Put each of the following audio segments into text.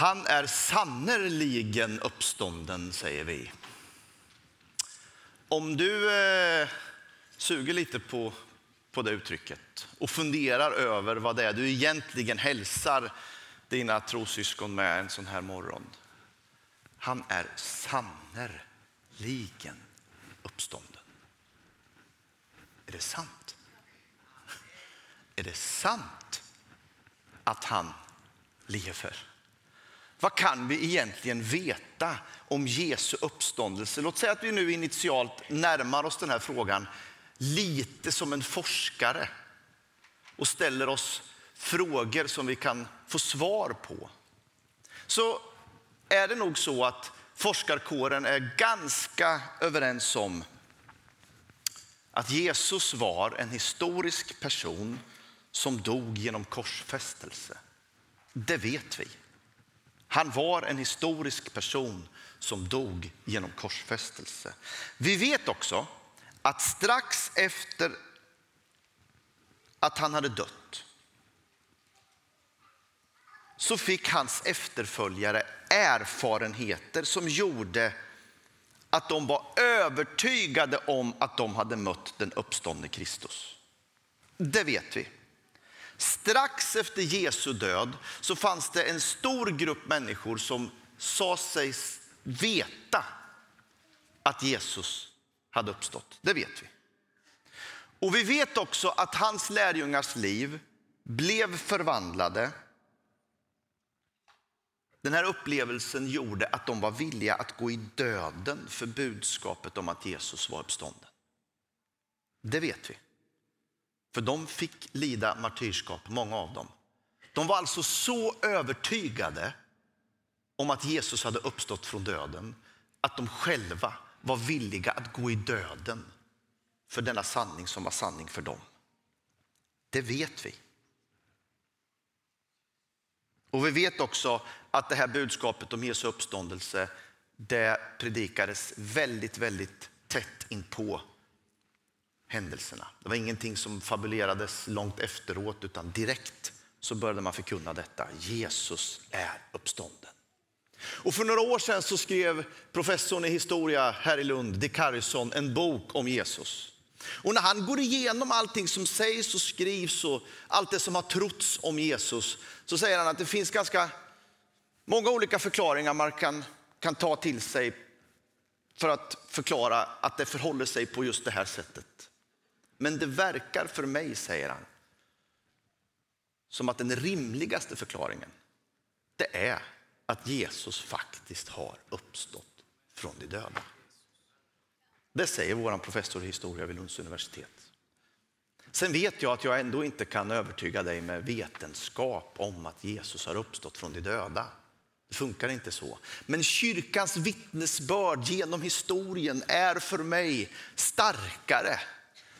Han är sannerligen uppstånden, säger vi. Om du eh, suger lite på, på det uttrycket och funderar över vad det är du egentligen hälsar dina trossyskon med en sån här morgon. Han är sannerligen uppstånden. Är det sant? Är det sant att han lever? Vad kan vi egentligen veta om Jesu uppståndelse? Låt säga att vi nu initialt närmar oss den här frågan lite som en forskare och ställer oss frågor som vi kan få svar på. Så är det nog så att forskarkåren är ganska överens om att Jesus var en historisk person som dog genom korsfästelse. Det vet vi. Han var en historisk person som dog genom korsfästelse. Vi vet också att strax efter att han hade dött så fick hans efterföljare erfarenheter som gjorde att de var övertygade om att de hade mött den uppståndne Kristus. Det vet vi. Strax efter Jesu död så fanns det en stor grupp människor som sa sig veta att Jesus hade uppstått. Det vet vi. Och vi vet också att hans lärjungars liv blev förvandlade. Den här upplevelsen gjorde att de var villiga att gå i döden för budskapet om att Jesus var uppstånden. Det vet vi. För de fick lida martyrskap, många av dem. De var alltså så övertygade om att Jesus hade uppstått från döden att de själva var villiga att gå i döden för denna sanning som var sanning för dem. Det vet vi. Och vi vet också att det här budskapet om Jesu uppståndelse det predikades väldigt, väldigt tätt inpå händelserna. Det var ingenting som fabulerades långt efteråt utan direkt så började man förkunna detta. Jesus är uppstånden. Och för några år sedan så skrev professorn i historia här i Lund, Dick Harrison, en bok om Jesus. Och när han går igenom allting som sägs och skrivs och allt det som har trotts om Jesus så säger han att det finns ganska många olika förklaringar man kan, kan ta till sig för att förklara att det förhåller sig på just det här sättet. Men det verkar för mig, säger han, som att den rimligaste förklaringen det är att Jesus faktiskt har uppstått från de döda. Det säger vår professor i historia vid Lunds universitet. Sen vet jag att jag ändå inte kan övertyga dig med vetenskap om att Jesus har uppstått från de döda. Det funkar inte så. Men kyrkans vittnesbörd genom historien är för mig starkare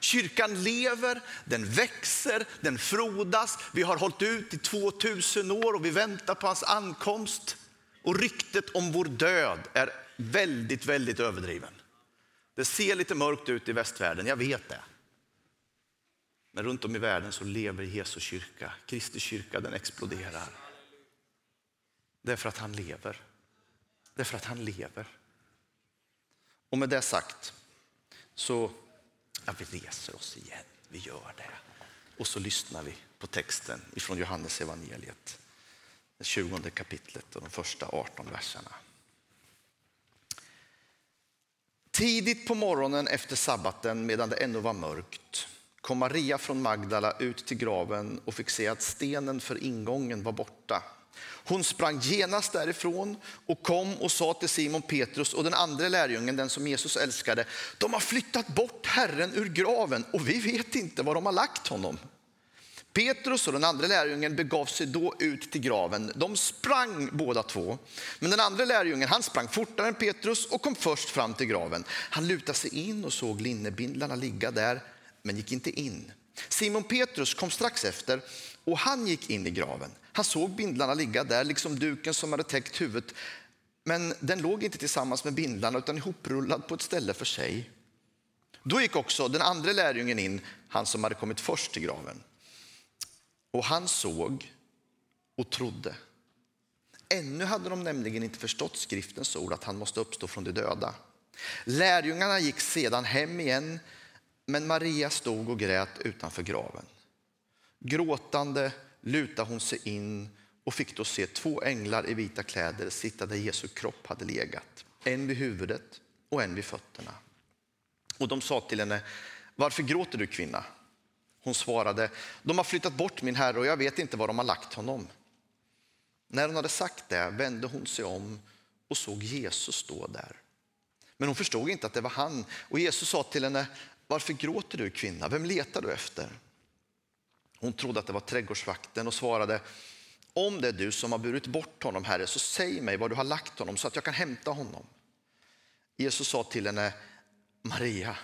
Kyrkan lever, den växer, den frodas. Vi har hållit ut i 2000 år och vi väntar på hans ankomst. Och ryktet om vår död är väldigt, väldigt överdriven. Det ser lite mörkt ut i västvärlden, jag vet det. Men runt om i världen så lever Jesu kyrka. Kristi kyrka den exploderar. Det är för att han lever. Det är för att han lever. Och med det sagt så Ja, vi reser oss igen, vi gör det. Och så lyssnar vi på texten ifrån Johannes evangeliet, det 20 kapitlet och de första 18 verserna. Tidigt på morgonen efter sabbaten medan det ännu var mörkt kom Maria från Magdala ut till graven och fick se att stenen för ingången var borta. Hon sprang genast därifrån och kom och sa till Simon Petrus och den andra lärjungen, den som Jesus älskade, de har flyttat bort Herren ur graven och vi vet inte var de har lagt honom. Petrus och den andra lärjungen begav sig då ut till graven. De sprang båda två. Men den andra lärjungen han sprang fortare än Petrus och kom först fram till graven. Han lutade sig in och såg linnebindlarna ligga där, men gick inte in. Simon Petrus kom strax efter och han gick in i graven. Han såg bindlarna ligga där, liksom duken som hade täckt huvudet. Men den låg inte tillsammans med bindlarna utan ihoprullad på ett ställe för sig. Då gick också den andra lärjungen in, han som hade kommit först till graven. Och han såg och trodde. Ännu hade de nämligen inte förstått skriftens ord att han måste uppstå från de döda. Lärjungarna gick sedan hem igen, men Maria stod och grät utanför graven. Gråtande lutade hon sig in och fick då se två änglar i vita kläder sitta där Jesu kropp hade legat, en vid huvudet och en vid fötterna. Och de sa till henne, varför gråter du kvinna? Hon svarade, de har flyttat bort min herre och jag vet inte var de har lagt honom. När hon hade sagt det vände hon sig om och såg Jesus stå där. Men hon förstod inte att det var han. Och Jesus sa till henne, varför gråter du kvinna? Vem letar du efter? Hon trodde att det var trädgårdsvakten och svarade, om det är du som har burit bort honom, Herre, så säg mig var du har lagt honom så att jag kan hämta honom. Jesus sa till henne, Maria.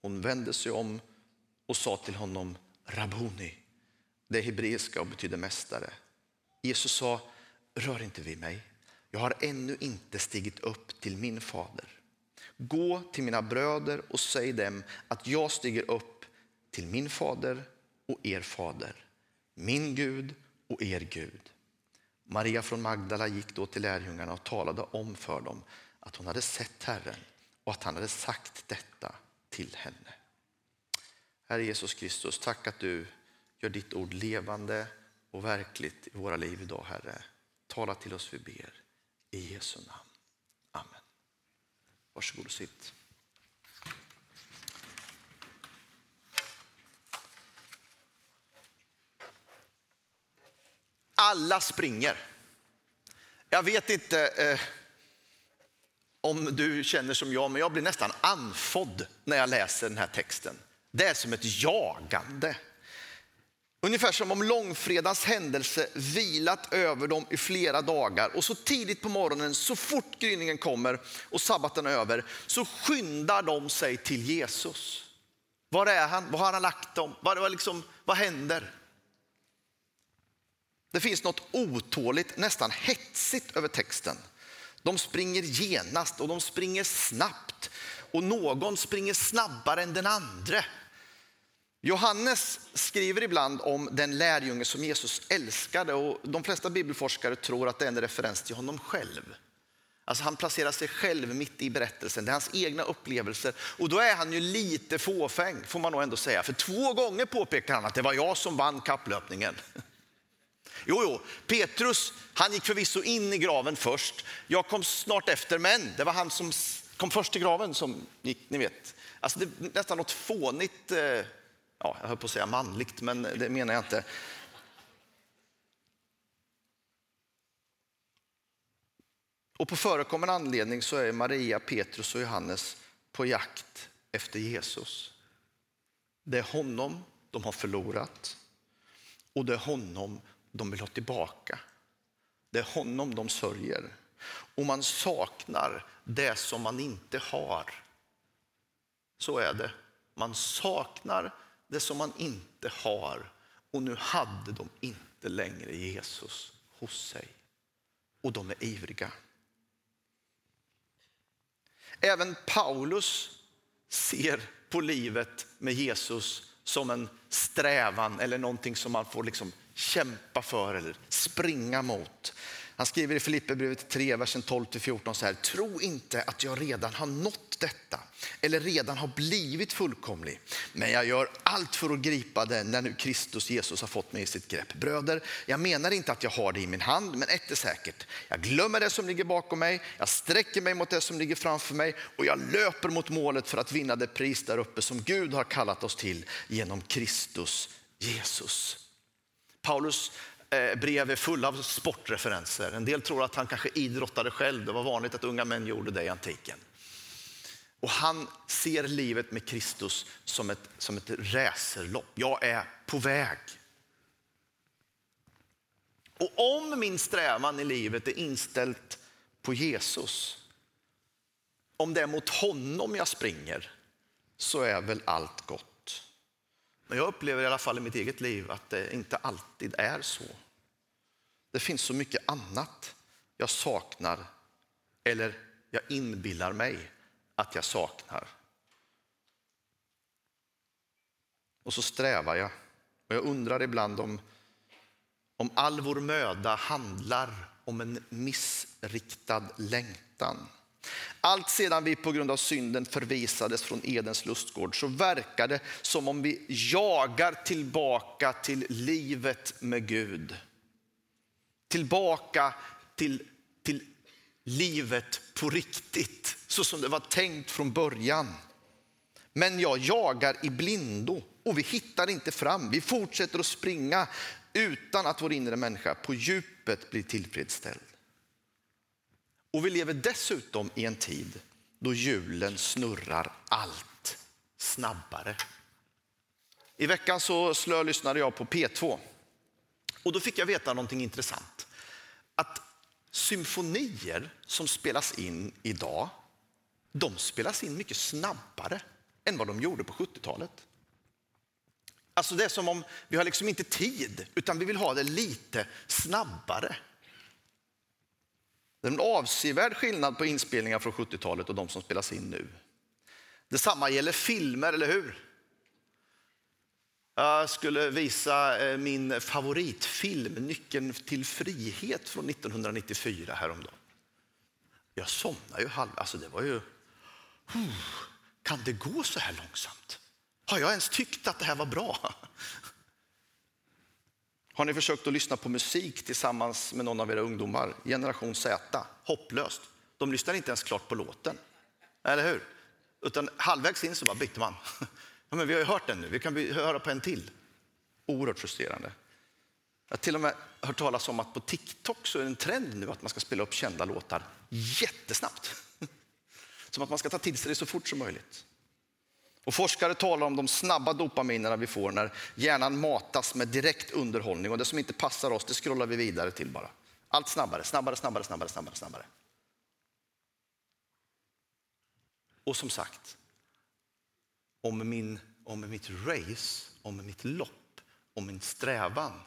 Hon vände sig om och sa till honom, Rabuni. Det är hebreiska och betyder mästare. Jesus sa, rör inte vid mig. Jag har ännu inte stigit upp till min fader. Gå till mina bröder och säg dem att jag stiger upp till min fader och er fader, min Gud och er Gud. Maria från Magdala gick då till lärjungarna och talade om för dem att hon hade sett Herren och att han hade sagt detta till henne. Herre Jesus Kristus, tack att du gör ditt ord levande och verkligt i våra liv idag, Herre. Tala till oss, vi ber. I Jesu namn. Amen. Varsågod och sitt. Alla springer. Jag vet inte eh, om du känner som jag, men jag blir nästan anfodd när jag läser den här texten. Det är som ett jagande. Ungefär som om långfredagens händelse vilat över dem i flera dagar och så tidigt på morgonen, så fort gryningen kommer och sabbaten är över, så skyndar de sig till Jesus. Var är han? Var har han lagt dem? Vad, liksom, vad händer? Det finns något otåligt, nästan hetsigt över texten. De springer genast och de springer snabbt och någon springer snabbare än den andra. Johannes skriver ibland om den lärjunge som Jesus älskade och de flesta bibelforskare tror att det är en referens till honom själv. Alltså han placerar sig själv mitt i berättelsen, det är hans egna upplevelser och då är han ju lite fåfäng får man nog ändå säga. För två gånger påpekar han att det var jag som vann kapplöpningen. Jo, jo, Petrus, han gick förvisso in i graven först. Jag kom snart efter, men det var han som kom först till graven som gick, ni vet. Alltså det är nästan något fånigt, eh, ja, jag höll på att säga manligt, men det menar jag inte. Och på förekommande anledning så är Maria, Petrus och Johannes på jakt efter Jesus. Det är honom de har förlorat och det är honom de vill ha tillbaka. Det är honom de sörjer. Och man saknar det som man inte har. Så är det. Man saknar det som man inte har. Och nu hade de inte längre Jesus hos sig. Och de är ivriga. Även Paulus ser på livet med Jesus som en strävan eller någonting som man får liksom kämpa för eller springa mot. Han skriver i Filipperbrevet 3, versen 12-14 så här. Tro inte att jag redan har nått detta eller redan har blivit fullkomlig. Men jag gör allt för att gripa det när nu Kristus Jesus har fått mig i sitt grepp. Bröder, jag menar inte att jag har det i min hand, men ett är säkert. Jag glömmer det som ligger bakom mig, jag sträcker mig mot det som ligger framför mig och jag löper mot målet för att vinna det pris där uppe som Gud har kallat oss till genom Kristus Jesus. Paulus eh, brev är fulla av sportreferenser. En del tror att han kanske idrottade själv. Det var vanligt att unga män gjorde det i antiken. Och han ser livet med Kristus som ett, som ett racerlopp. Jag är på väg. Och om min strävan i livet är inställt på Jesus, om det är mot honom jag springer, så är väl allt gott. Men jag upplever i alla fall i mitt eget liv att det inte alltid är så. Det finns så mycket annat jag saknar eller jag inbillar mig att jag saknar. Och så strävar jag. Och jag undrar ibland om, om all vår möda handlar om en missriktad längtan. Allt sedan vi på grund av synden förvisades från Edens lustgård så verkar det som om vi jagar tillbaka till livet med Gud. Tillbaka till, till livet på riktigt, så som det var tänkt från början. Men jag jagar i blindo och vi hittar inte fram. Vi fortsätter att springa utan att vår inre människa på djupet blir tillfredsställd. Och vi lever dessutom i en tid då hjulen snurrar allt snabbare. I veckan så slölyssnade jag på P2 och då fick jag veta någonting intressant. Att symfonier som spelas in idag, de spelas in mycket snabbare än vad de gjorde på 70-talet. Alltså det är som om vi har liksom inte tid, utan vi vill ha det lite snabbare. Det är en avsevärd skillnad på inspelningar från 70-talet och de som spelas in nu. Detsamma gäller filmer, eller hur? Jag skulle visa eh, min favoritfilm Nyckeln till frihet från 1994 häromdagen. Jag somnade ju halv... Alltså det var ju... Kan det gå så här långsamt? Har jag ens tyckt att det här var bra? Har ni försökt att lyssna på musik tillsammans med någon av era ungdomar? Generation Z, hopplöst. De lyssnar inte ens klart på låten. Eller hur? Utan halvvägs in så bara bytte man. Ja, men vi har ju hört den nu, vi kan höra på en till. Oerhört frustrerande. Jag har till och med hört talas om att på TikTok så är det en trend nu att man ska spela upp kända låtar jättesnabbt. Som att man ska ta till sig det så fort som möjligt. Och forskare talar om de snabba dopaminerna vi får när hjärnan matas med direkt underhållning och det som inte passar oss det scrollar vi vidare till bara. Allt snabbare, snabbare, snabbare, snabbare, snabbare, snabbare. Och som sagt, om, min, om mitt race, om mitt lopp, om min strävan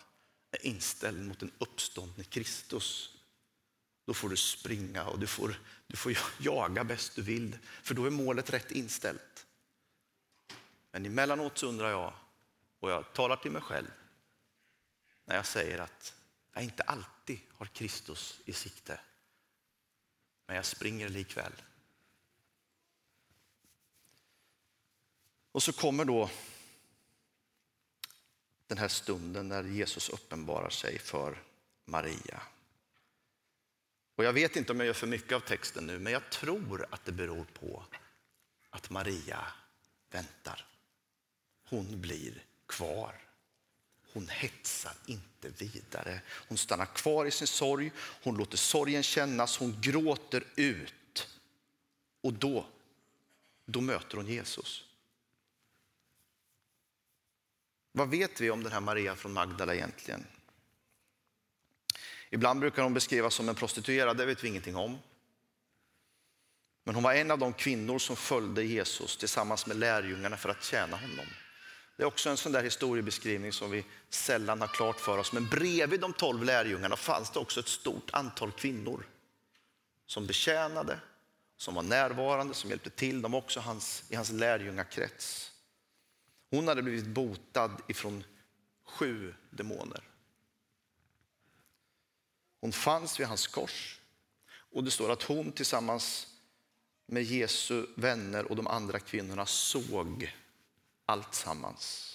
är inställd mot en uppståndne Kristus, då får du springa och du får, du får jaga bäst du vill, för då är målet rätt inställt. Men emellanåt så undrar jag, och jag talar till mig själv, när jag säger att jag inte alltid har Kristus i sikte, men jag springer likväl. Och så kommer då den här stunden när Jesus uppenbarar sig för Maria. Och jag vet inte om jag gör för mycket av texten nu, men jag tror att det beror på att Maria väntar. Hon blir kvar. Hon hetsar inte vidare. Hon stannar kvar i sin sorg, hon låter sorgen kännas, hon gråter ut. Och då, då möter hon Jesus. Vad vet vi om den här Maria från Magdala egentligen? Ibland brukar hon beskrivas som en prostituerad, det vet vi ingenting om. Men hon var en av de kvinnor som följde Jesus tillsammans med lärjungarna för att tjäna honom. Det är också en sån där historiebeskrivning som vi sällan har klart för oss. Men bredvid de tolv lärjungarna fanns det också ett stort antal kvinnor som betjänade, som var närvarande, som hjälpte till. De var också hans, i hans lärjungakrets. Hon hade blivit botad ifrån sju demoner. Hon fanns vid hans kors och det står att hon tillsammans med Jesu vänner och de andra kvinnorna såg allt sammans.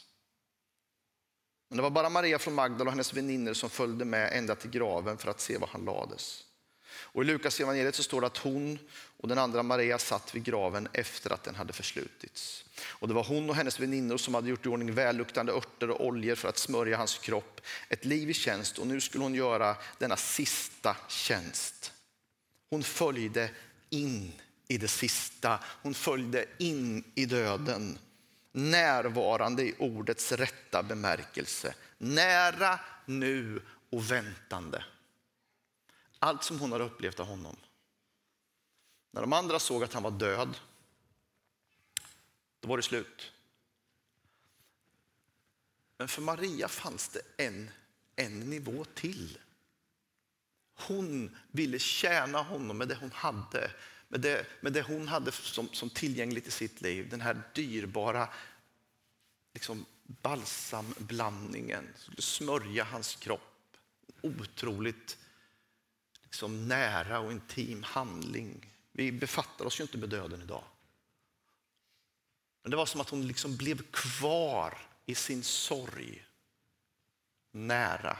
Men det var bara Maria från Magdala och hennes väninnor som följde med ända till graven för att se var han lades. Och I Lukas evangeliet så står det att hon och den andra Maria satt vid graven efter att den hade förslutits. Och det var hon och hennes väninnor som hade gjort i ordning välluktande örter och oljor för att smörja hans kropp. Ett liv i tjänst och nu skulle hon göra denna sista tjänst. Hon följde in i det sista. Hon följde in i döden. Närvarande i ordets rätta bemärkelse. Nära nu och väntande. Allt som hon har upplevt av honom. När de andra såg att han var död, då var det slut. Men för Maria fanns det en, en nivå till. Hon ville tjäna honom med det hon hade, med det, med det hon hade som, som tillgängligt i sitt liv. Den här dyrbara liksom, balsamblandningen, skulle smörja hans kropp. Otroligt liksom nära och intim handling. Vi befattar oss ju inte med döden idag. Men det var som att hon liksom blev kvar i sin sorg, nära.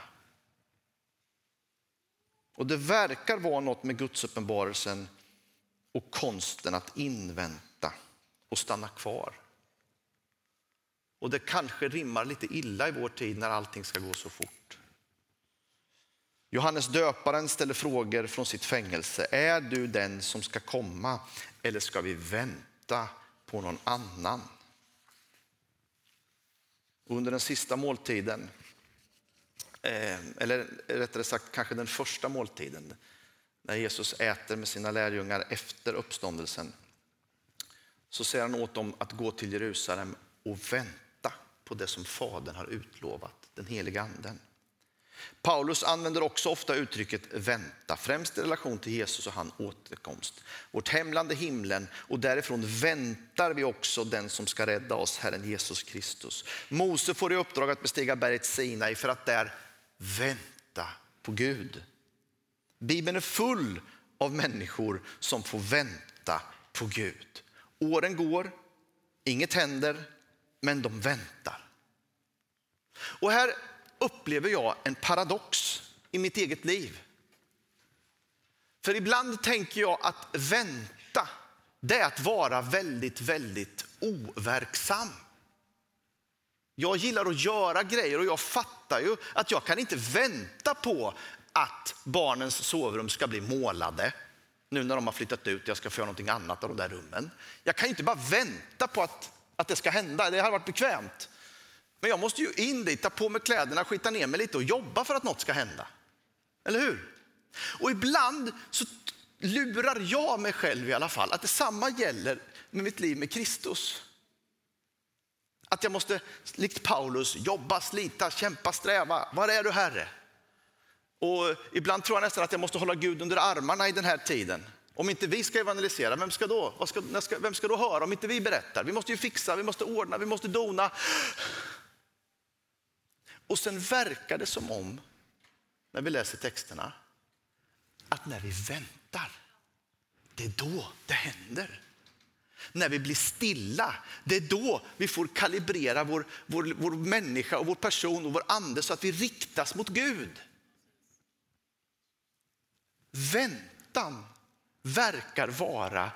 Och det verkar vara något med Guds uppenbarelsen och konsten att invänta och stanna kvar. Och det kanske rimmar lite illa i vår tid när allting ska gå så fort. Johannes döparen ställer frågor från sitt fängelse. Är du den som ska komma eller ska vi vänta på någon annan? Under den sista måltiden, eh, eller rättare sagt kanske den första måltiden, när Jesus äter med sina lärjungar efter uppståndelsen, så säger han åt dem att gå till Jerusalem och vänta på det som Fadern har utlovat, den heliga anden. Paulus använder också ofta uttrycket vänta, främst i relation till Jesus och hans återkomst. Vårt hemland är himlen och därifrån väntar vi också den som ska rädda oss, Herren Jesus Kristus. Mose får i uppdrag att bestiga berget Sinai för att där vänta på Gud. Bibeln är full av människor som får vänta på Gud. Åren går, inget händer, men de väntar. Och här upplever jag en paradox i mitt eget liv. För ibland tänker jag att vänta, det är att vara väldigt, väldigt overksam. Jag gillar att göra grejer och jag fattar ju att jag kan inte vänta på att barnens sovrum ska bli målade nu när de har flyttat ut och jag ska få göra någonting annat av de där rummen. Jag kan inte bara vänta på att, att det ska hända, det hade varit bekvämt. Men jag måste ju in dit, ta på mig kläderna, skita ner mig lite och jobba för att något ska hända. Eller hur? Och ibland så lurar jag mig själv i alla fall att detsamma gäller med mitt liv med Kristus. Att jag måste, likt Paulus, jobba, slita, kämpa, sträva. Var är du Herre? Och ibland tror jag nästan att jag måste hålla Gud under armarna i den här tiden. Om inte vi ska evangelisera, vem ska då, ska, vem ska då höra om inte vi berättar? Vi måste ju fixa, vi måste ordna, vi måste dona. Och sen verkar det som om, när vi läser texterna, att när vi väntar, det är då det händer. När vi blir stilla, det är då vi får kalibrera vår, vår, vår människa och vår person och vår ande så att vi riktas mot Gud. Väntan verkar vara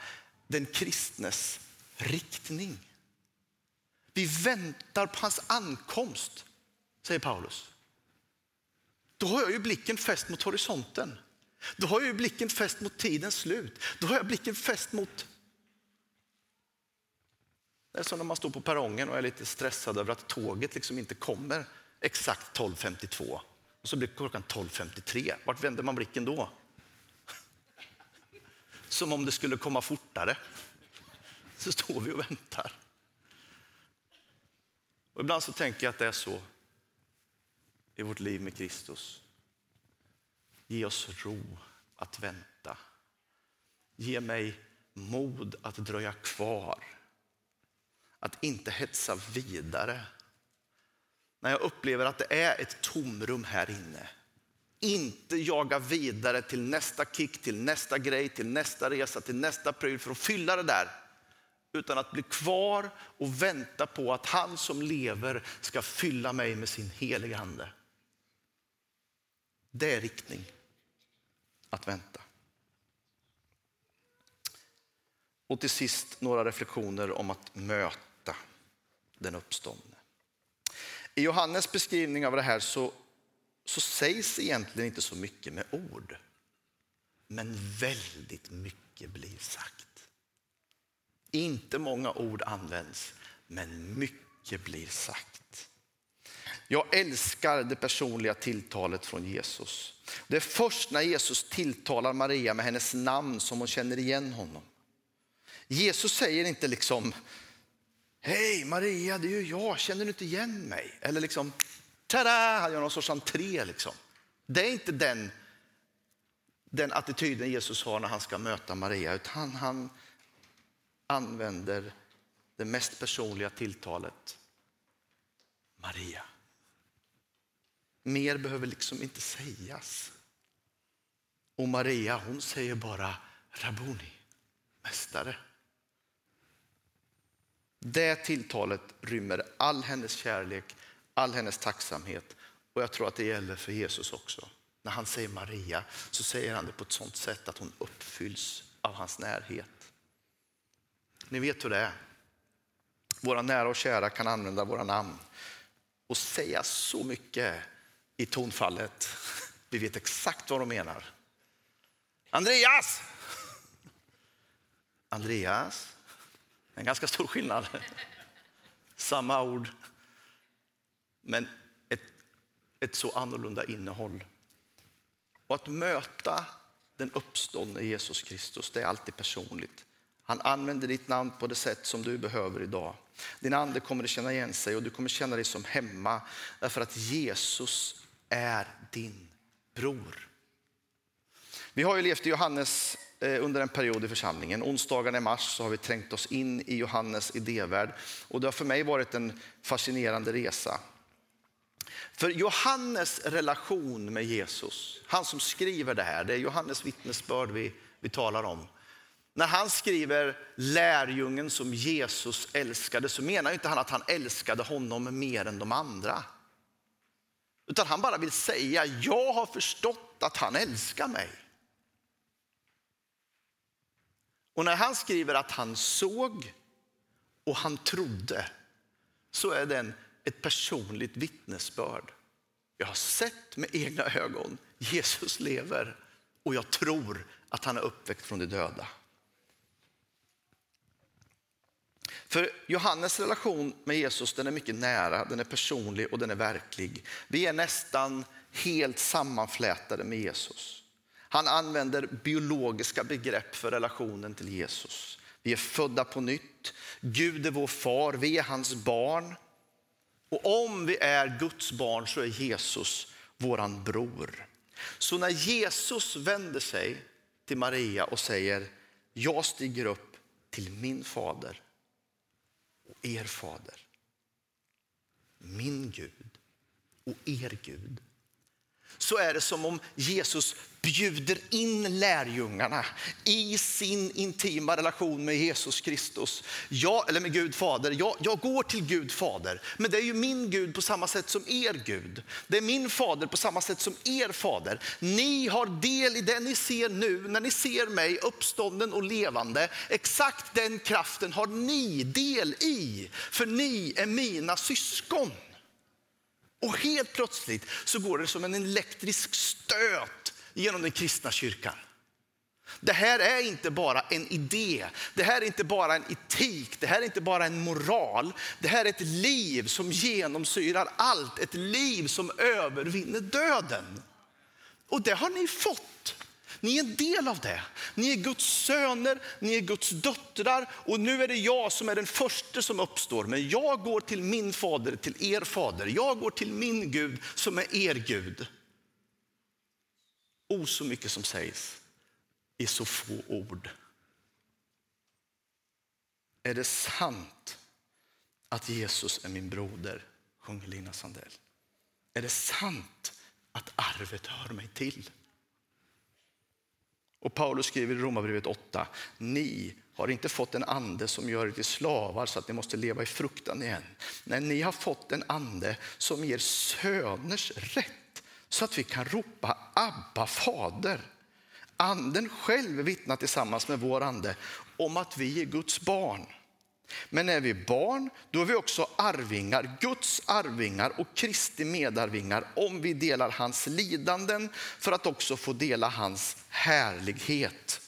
den kristnes riktning. Vi väntar på hans ankomst säger Paulus. Då har jag ju blicken fäst mot horisonten. Då har jag ju blicken fäst mot tidens slut. Då har jag blicken fäst mot... Det är som när man står på perrongen och är lite stressad över att tåget liksom inte kommer exakt 12.52. Och så blir klockan 12.53. Vart vänder man blicken då? Som om det skulle komma fortare. Så står vi och väntar. Och ibland så tänker jag att det är så i vårt liv med Kristus. Ge oss ro att vänta. Ge mig mod att dröja kvar. Att inte hetsa vidare. När jag upplever att det är ett tomrum här inne. Inte jaga vidare till nästa kick, till nästa grej, till nästa resa, till nästa pryl för att fylla det där. Utan att bli kvar och vänta på att han som lever ska fylla mig med sin heliga ande. Det är riktning att vänta. Och till sist några reflektioner om att möta den uppståndne. I Johannes beskrivning av det här så, så sägs egentligen inte så mycket med ord. Men väldigt mycket blir sagt. Inte många ord används, men mycket blir sagt. Jag älskar det personliga tilltalet från Jesus. Det är först när Jesus tilltalar Maria med hennes namn som hon känner igen honom. Jesus säger inte liksom, hej Maria, det är ju jag, känner du inte igen mig? Eller liksom, tada, han gör någon sorts entré. Liksom. Det är inte den, den attityden Jesus har när han ska möta Maria, utan han använder det mest personliga tilltalet. Maria. Mer behöver liksom inte sägas. Och Maria hon säger bara Rabuni, mästare. Det tilltalet rymmer all hennes kärlek, all hennes tacksamhet och jag tror att det gäller för Jesus också. När han säger Maria så säger han det på ett sånt sätt att hon uppfylls av hans närhet. Ni vet hur det är. Våra nära och kära kan använda våra namn och säga så mycket i tonfallet. Vi vet exakt vad de menar. Andreas! Andreas. En ganska stor skillnad. Samma ord. Men ett, ett så annorlunda innehåll. Och att möta den uppståndne Jesus Kristus, det är alltid personligt. Han använder ditt namn på det sätt som du behöver idag. Din ande kommer att känna igen sig och du kommer känna dig som hemma därför att Jesus är din bror. Vi har ju levt i Johannes eh, under en period i församlingen. Onsdagarna i mars så har vi trängt oss in i Johannes idévärld och det har för mig varit en fascinerande resa. För Johannes relation med Jesus, han som skriver det här, det är Johannes vittnesbörd vi, vi talar om. När han skriver lärjungen som Jesus älskade så menar inte han att han älskade honom mer än de andra. Utan han bara vill säga, jag har förstått att han älskar mig. Och när han skriver att han såg och han trodde så är det ett personligt vittnesbörd. Jag har sett med egna ögon, Jesus lever och jag tror att han är uppväckt från de döda. För Johannes relation med Jesus den är mycket nära, den är personlig och den är verklig. Vi är nästan helt sammanflätade med Jesus. Han använder biologiska begrepp för relationen till Jesus. Vi är födda på nytt. Gud är vår far, vi är hans barn. Och om vi är Guds barn så är Jesus våran bror. Så när Jesus vänder sig till Maria och säger, jag stiger upp till min fader och er fader. Min Gud och er Gud. Så är det som om Jesus bjuder in lärjungarna i sin intima relation med Jesus Kristus. Jag, eller med Gud Fader. Jag, jag går till Gud Fader, men det är ju min Gud på samma sätt som er Gud. Det är min fader på samma sätt som er fader. Ni har del i det ni ser nu när ni ser mig uppstånden och levande. Exakt den kraften har ni del i, för ni är mina syskon. Och helt plötsligt så går det som en elektrisk stöt genom den kristna kyrkan. Det här är inte bara en idé, det här är inte bara en etik, det här är inte bara en moral. Det här är ett liv som genomsyrar allt, ett liv som övervinner döden. Och det har ni fått. Ni är en del av det. Ni är Guds söner, ni är Guds döttrar och nu är det jag som är den första som uppstår. Men jag går till min fader, till er fader. Jag går till min Gud som är er Gud. O, så mycket som sägs i så få ord. Är det sant att Jesus är min broder, sjunger Lina Sandell. Är det sant att arvet hör mig till? Och Paulus skriver i Romarbrevet 8, ni har inte fått en ande som gör er till slavar så att ni måste leva i fruktan igen. Nej, ni har fått en ande som ger söners rätt så att vi kan ropa Abba fader. Anden själv vittnar tillsammans med vår ande om att vi är Guds barn. Men är vi barn, då är vi också arvingar, Guds arvingar och Kristi medarvingar om vi delar hans lidanden för att också få dela hans härlighet.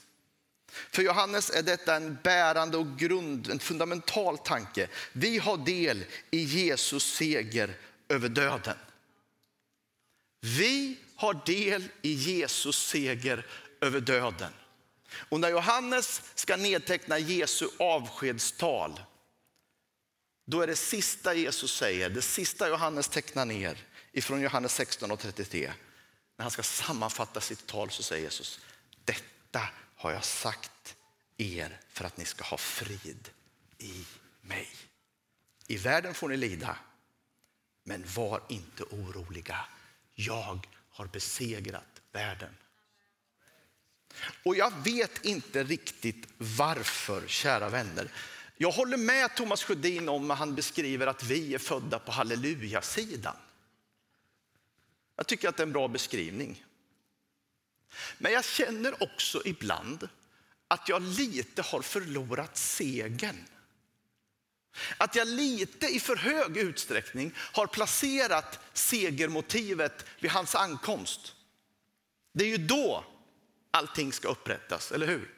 För Johannes är detta en bärande och grund, en fundamental tanke. Vi har del i Jesus seger över döden. Vi har del i Jesus seger över döden. Och när Johannes ska nedteckna Jesu avskedstal, då är det sista Jesus säger, det sista Johannes tecknar ner ifrån Johannes 16 och 33. När han ska sammanfatta sitt tal så säger Jesus, detta har jag sagt er för att ni ska ha frid i mig. I världen får ni lida, men var inte oroliga. Jag har besegrat världen. Och jag vet inte riktigt varför, kära vänner. Jag håller med Thomas Sjödin om när han beskriver att vi är födda på hallelujasidan. Jag tycker att det är en bra beskrivning. Men jag känner också ibland att jag lite har förlorat segern. Att jag lite i för hög utsträckning har placerat segermotivet vid hans ankomst. Det är ju då allting ska upprättas, eller hur?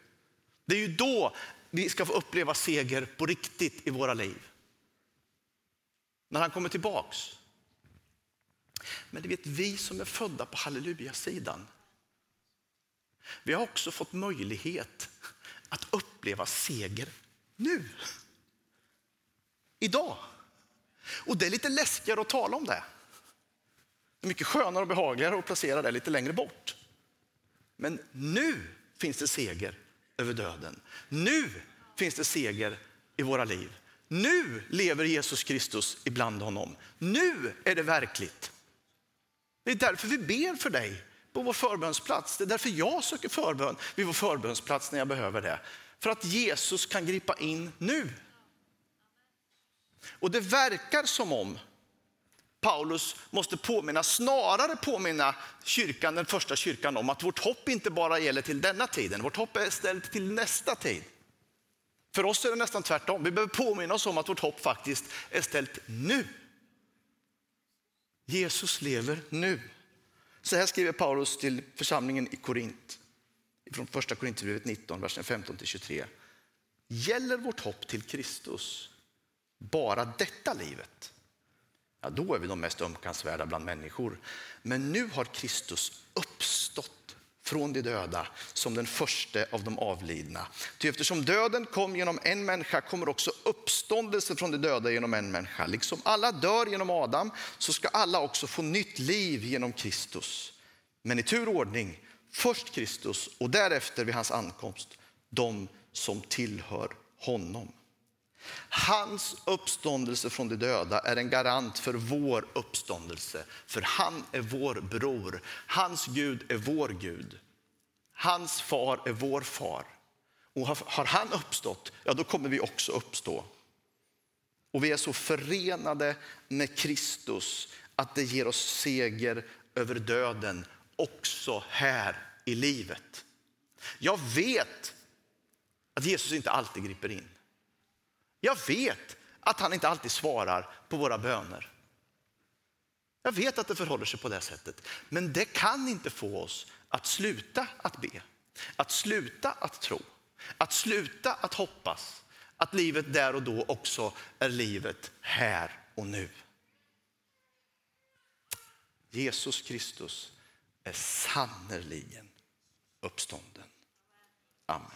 Det är ju då vi ska få uppleva seger på riktigt i våra liv. När han kommer tillbaks. Men det vet vi som är födda på halleluja-sidan. Vi har också fått möjlighet att uppleva seger nu. Idag. Och det är lite läskigare att tala om det. Det är mycket skönare och behagligare att placera det lite längre bort. Men nu finns det seger över döden. Nu finns det seger i våra liv. Nu lever Jesus Kristus ibland honom. Nu är det verkligt. Det är därför vi ber för dig på vår förbönsplats. Det är därför jag söker förbön vid vår förbönsplats när jag behöver det. För att Jesus kan gripa in nu. Och det verkar som om Paulus måste påminna, snarare påminna kyrkan, den första kyrkan om att vårt hopp inte bara gäller till denna tiden, vårt hopp är ställt till nästa tid. För oss är det nästan tvärtom. Vi behöver påminna oss om att vårt hopp faktiskt är ställt nu. Jesus lever nu. Så här skriver Paulus till församlingen i Korint. Från första Korintierbrevet 19, versen 15-23. Gäller vårt hopp till Kristus bara detta livet? Ja, då är vi de mest ömkansvärda bland människor. Men nu har Kristus uppstått från de döda som den första av de avlidna. Ty eftersom döden kom genom en människa kommer också uppståndelse från de döda genom en människa. Liksom alla dör genom Adam så ska alla också få nytt liv genom Kristus. Men i tur och ordning, först Kristus och därefter vid hans ankomst de som tillhör honom. Hans uppståndelse från de döda är en garant för vår uppståndelse. För han är vår bror. Hans Gud är vår Gud. Hans far är vår far. Och har han uppstått, ja då kommer vi också uppstå. Och vi är så förenade med Kristus att det ger oss seger över döden också här i livet. Jag vet att Jesus inte alltid griper in. Jag vet att han inte alltid svarar på våra böner. Jag vet att det förhåller sig på det sättet. Men det kan inte få oss att sluta att be, att sluta att tro, att sluta att hoppas att livet där och då också är livet här och nu. Jesus Kristus är sannerligen uppstånden. Amen.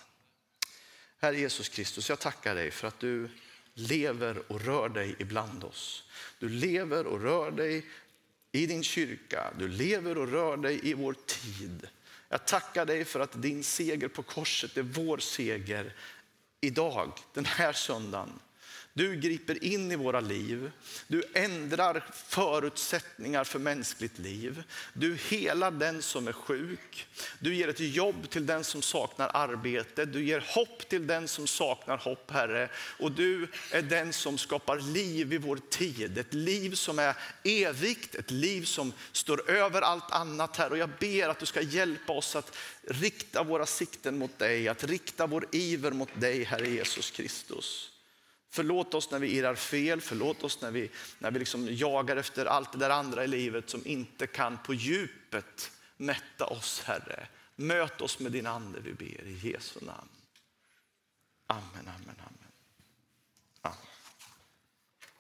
Herre Jesus Kristus, jag tackar dig för att du lever och rör dig ibland oss. Du lever och rör dig i din kyrka. Du lever och rör dig i vår tid. Jag tackar dig för att din seger på korset är vår seger idag, den här söndagen. Du griper in i våra liv. Du ändrar förutsättningar för mänskligt liv. Du helar den som är sjuk. Du ger ett jobb till den som saknar arbete. Du ger hopp till den som saknar hopp, Herre. Och du är den som skapar liv i vår tid. Ett liv som är evigt, ett liv som står över allt annat, Herre. Och jag ber att du ska hjälpa oss att rikta våra sikten mot dig, att rikta vår iver mot dig, Herre Jesus Kristus. Förlåt oss när vi irrar fel, förlåt oss när vi, när vi liksom jagar efter allt det där andra i livet som inte kan på djupet mätta oss, Herre. Möt oss med din ande, vi ber i Jesu namn. Amen, amen, amen. amen.